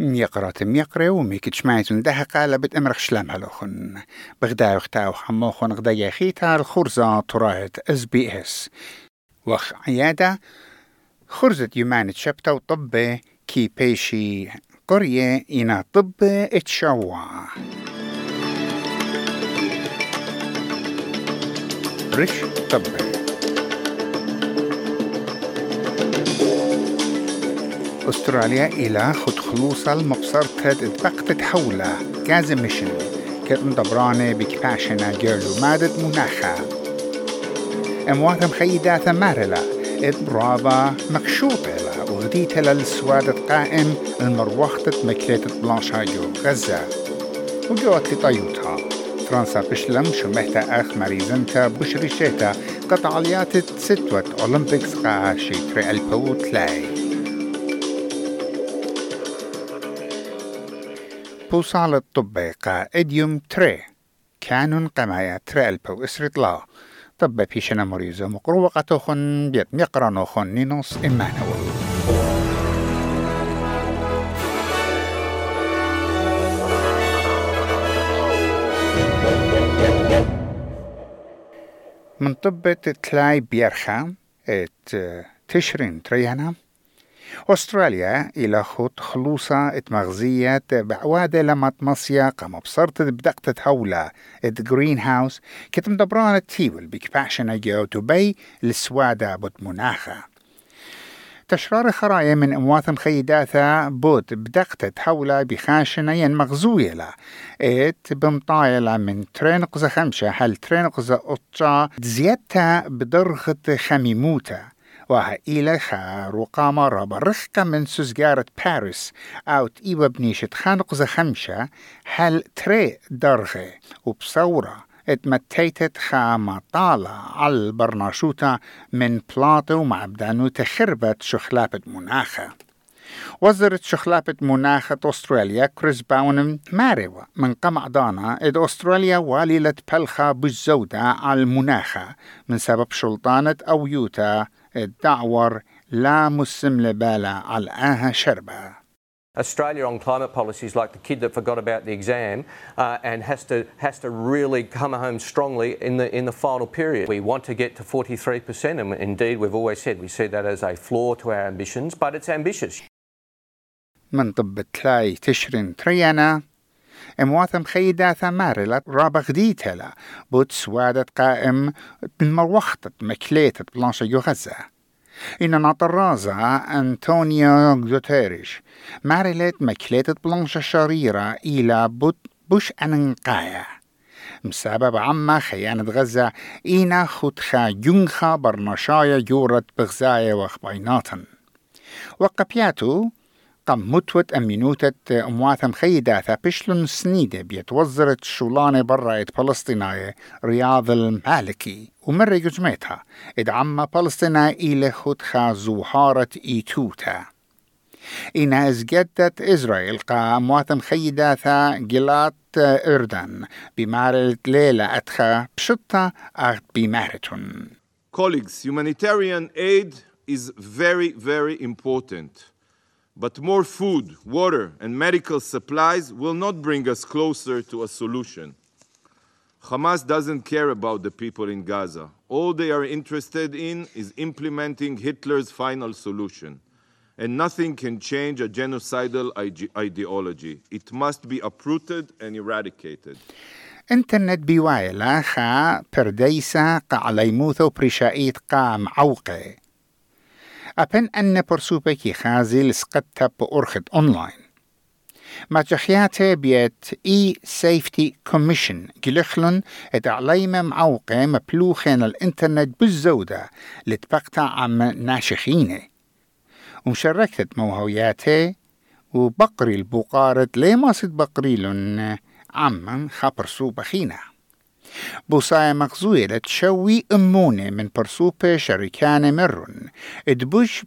يقرأ تم يقرأ وميك تشمعتون ده قالبت امرخ شلام هلوخن بغدا وختاو حموخن غدا يخيتا الخرزة طراهت اس بي اس وخ عيادة خرزة يمانت شبتا وطب كي بيشي قرية إنا طب اتشوا رش طب. أستراليا إلى خد خلوصا المبصر كد اتبقت حوله غاز ميشن كد مدبرانة بكباشنا جيرلو مادت مناخا أمواتم خيداتا مارلا اد برابا مكشوطة لا. وغديت للسواد القائم. المروختة مكليتة بلانشاجو غزة. وجوات لطيوتها فرنسا بشلم شمهتا أخ مريزنتا بشريشيتا قطعاليات ستوة أولمبيكس قاشي تري البوت لاي بوصال الطبيقة إديوم تري. كانون قمايا تري ألبو إسرت لا. طب بيشنا مريزو مقروقة خن بيت مقرانو خن نينوس إمانويل من طبة تلاي بيرخا إت تشرين تريانا. أستراليا إلى خط خلوصة إتمغزية بعوادة لما تمصيا قام بصرت بدقت هولا ات جرين هاوس كتم دبران التيول بكباشنا جو تبي لسوادة بوت مناخة تشرار خرايا من أموات خيداثا بوت بدقت حولا بخاشنا ين مغزوية لا. إت بمطايلة من ترينقزة خمسة هل ترينقزة قطة زيادتا بدرخة خميموتا وها خا رقامة ربرخكة من سوزجارة باريس أوت إيوة بنيشة خانق خمشة هل تري درغي وبصورة اتمتيتت خا مطالة على البرناشوتا من بلاطو ومعبدانو تخربت شخلابة مناخة. وزرت شخلابة مناخة أستراليا كريس باونم ماريوة من قمع دانا إد أستراليا واليلة بلخة بالزودة على المناخة من سبب شلطانة أو يوتا الدعور لا مسم لبالا على آها شربة Australia on climate policies like the kid that forgot about the exam uh, and has to has to really come home strongly in the in the final period. We want to get to 43%, and indeed we've always said we see that as a flaw to our ambitions, but it's ambitious. من طب تلاي تشرين تريانا امواتم خيدا ثمارلت رابغ ديتلا بوت سوادت قائم مروختت مكليتة بلانشا غزة إن نطرازة أنطونيو غوتيريش. مارلت مكليتة بلانشا شريرة إلى بوت بوش أننقايا. مسبب عما خيانة غزة. إينا خدخا جنخا برنشايا جورت بغزايا وخبيناتن وقبياتو قم متوت أمينوتة أمواتم خيداثا بشلون سنيدة بيتوزرت شولانة برايت فلسطيناية رياض المالكي. ومرة جزمتها إدعم فلسطينا إلى خدخا زوهارة إيتوتا. إن أزجدت إسرائيل قا أمواتم خيداثا جلات إردن. بمارلة ليلة أتخا بشطة أغت بمارتون Colleagues, humanitarian aid is very, very important. But more food, water, and medical supplies will not bring us closer to a solution. Hamas doesn't care about the people in Gaza. All they are interested in is implementing Hitler's final solution. And nothing can change a genocidal ideology. It must be uprooted and eradicated. انترنت بيوايلا خا پردیسا قعلیموثو پرشائیت قام عوقه أبن أن برسوبكي خازي لسقطة بأرخد أونلاين. ما جخياته بيت اي سيفتي كوميشن جلخلن ادعليم معوقة مبلوخين الإنترنت بالزودة لتبقتا عم ناشخينة. ومشاركت موهوياته وبقري البقارة ليه ما صد بقريلن عما خبر بخينه بوصايا مغزوية لتشوي أمونة من برسوبة شركان مرن ادبوش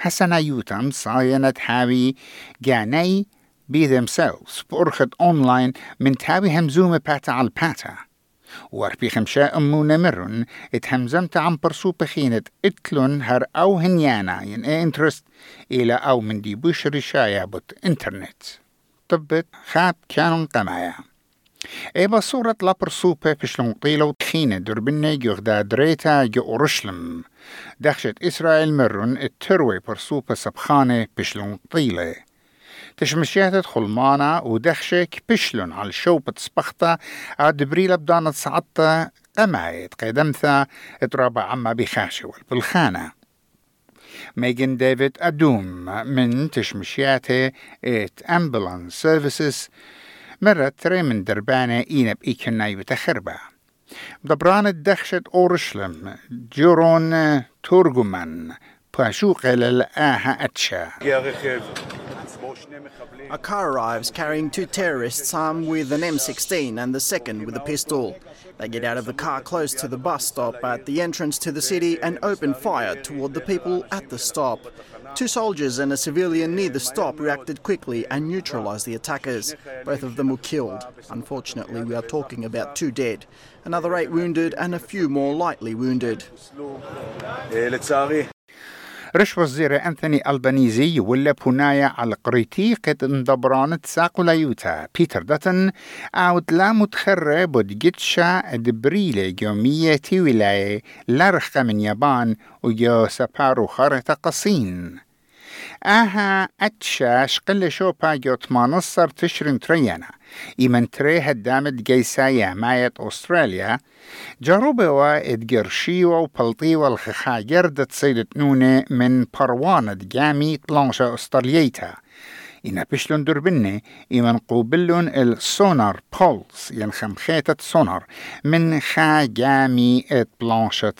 حسنا يوتم صاينة حاوي جاني be themselves بأرخد أونلاين من تاوي همزومة باتا على باتا واربي خمشاء أمو نمرن اتهمزمت عن برسو بخينة اتلون هر أو هنيانا ين اي انترست إلى أو من دي بوش رشايا بوت انترنت طبت خاب كانون قمايا إيبا صورة لابر سوبة بشلون طيلو تخينة دربنة دريتا جو أورشلم. دخشت إسرائيل مرن التروي برسوبة سبخانة بشلون طيلة تشمشيات خلمانا ودخشك بشلون على شوبة سبختا عاد بريلا بدانة سعطة قمايت قدمثا اترابع عما بخاشة والبلخانة. ميغن ديفيد أدوم من تشمشياته إت أمبولانس سيرفيسز مرت تري من دربانة إينب إيكناي بتخربة دبران الدخشة أورشلم جورون تورغمان باشوق للآها أتشا A car arrives carrying two terrorists armed with an M16 and the second with a pistol. They get out of the car close to the bus stop at the entrance to the city and open fire toward the people at the stop. Two soldiers and a civilian near the stop reacted quickly and neutralised the attackers. Both of them were killed. Unfortunately, we are talking about two dead, another eight wounded, and a few more lightly wounded. رش وزير أنثوني ألبانيزي ولا بنايا على قريتي قد اندبران تساقو ليوتا بيتر داتن أو لا متخرة بود جتشا دبريلة يومية ولاية لارخة من يابان ويو سبارو خارطة قصين. آها أتشاش قل شوبا جوت ما نصر تشرين تريانا. إيمن تري هدامت جيسايا مايت أستراليا. جروبوا إدقرشي وبلطي والخخا جردت سيدة نونة من بروانة جامي بلانشا أستراليتا إنا بشلون دربنة إيمن قوبلون السونار بولز ينخم خيتة سونار من خا جامي بلانشة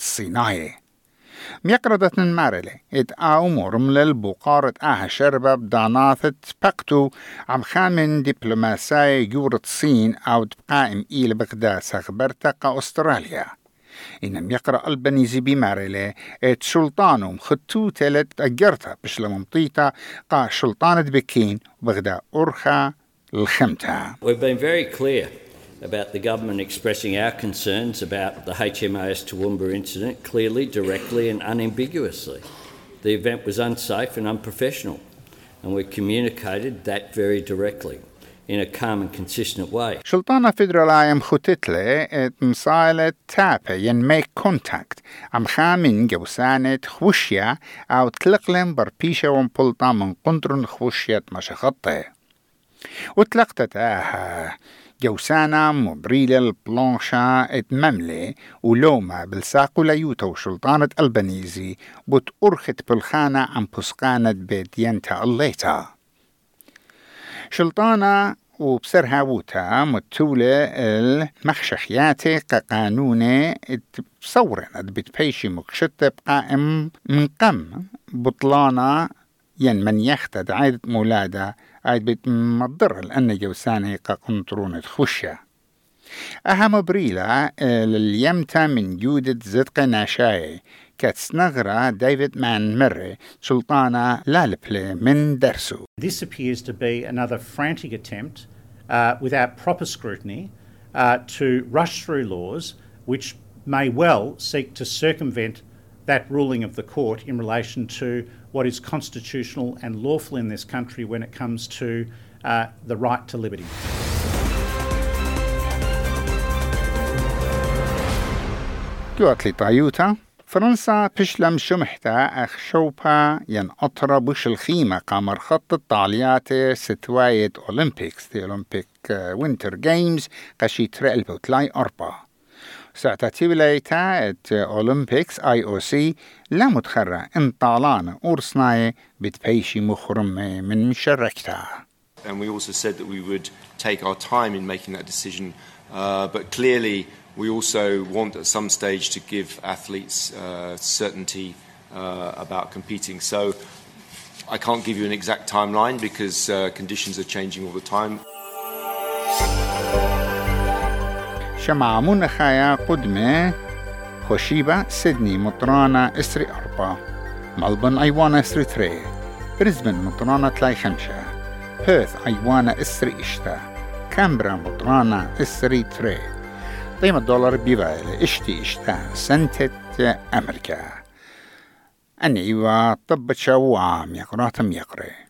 سيناي ميقردة مارلة إت آومور ملل بقارة آها شربة بداناثة بقتو عم خامن دبلوماساي جورة صين أو تبقائم إيل بغداد سخبرتا قا أستراليا. إنم يقرأ البنيزي بمارلة إت سلطانهم خطو تلت أجرتا بشلا ممطيتا قا سلطانة بكين بغدا أرخا الخمتا. We've been very clear about the government expressing our concerns about the HMAS Toowoomba incident clearly, directly, and unambiguously. The event was unsafe and unprofessional, and we communicated that very directly in a calm and consistent way. شلطانة فيدرالايم خوتتلة مصالة تابة ين ميك كونتاكت عم خامن جوسانة خوشيا أو تلقلم بربيشة ومبلطة من قندرن خوشية مشخطة وتلقتت آها جوسانا مبريلة البلانشا اتمملة ولوما بالساقو ليوتا وشلطانة البنيزي بوت أرخت بالخانة عن بسقانة بيت ينتا الليتا. شلطانة وبسر هاوتا متولة المخشخياتي كقانونة تصورن بتبيشي مكشتة بقائم من قم بطلانة ين من يختد عيدة مولادة عيد بيت مضر لأن جوساني قنطرونة خشة أهم بريلا لليمتا من جودة زدق ناشاي كتسنغرا ديفيد مان مري سلطانة لالبلي من درسو This appears to be another frantic attempt uh, without proper scrutiny uh, to rush through laws which may well seek to circumvent that ruling of the court in relation to what is constitutional and lawful in this country when it comes to uh, the right to liberty. جوات لي طايوتا فرنسا بشلم شمحتا أخ شوبا ين أطرا بش الخيمة قامر خط الطاليات ستواية أولمبيكس دي أولمبيك وينتر جيمز قشي ترقل بوتلاي أربا ساعتا تيبلايتا ات أولمبيكس اي او سي لا متخرة انطالان أورسناي بتبيشي مخرم من مشاركتا and we also said that we would take our time in making that decision. Uh, but clearly, we also want at some stage to give athletes uh, certainty uh, about competing. So I can't give you an exact timeline because uh, conditions are changing all the time. شمع منخايا قدمة خوشيبا سيدني مطرانا إسري أربعة ملبن أيوانا إسري تري. بريزبن مطرانا تلاي خمسة بيرث أيوانا إسري إشتا. كامبرا مطرانا إسري تري. قيمة الدولار بيفايل إشتي إشتا. سنتة أمريكا. أني وطبت شوام يقراتم يقري.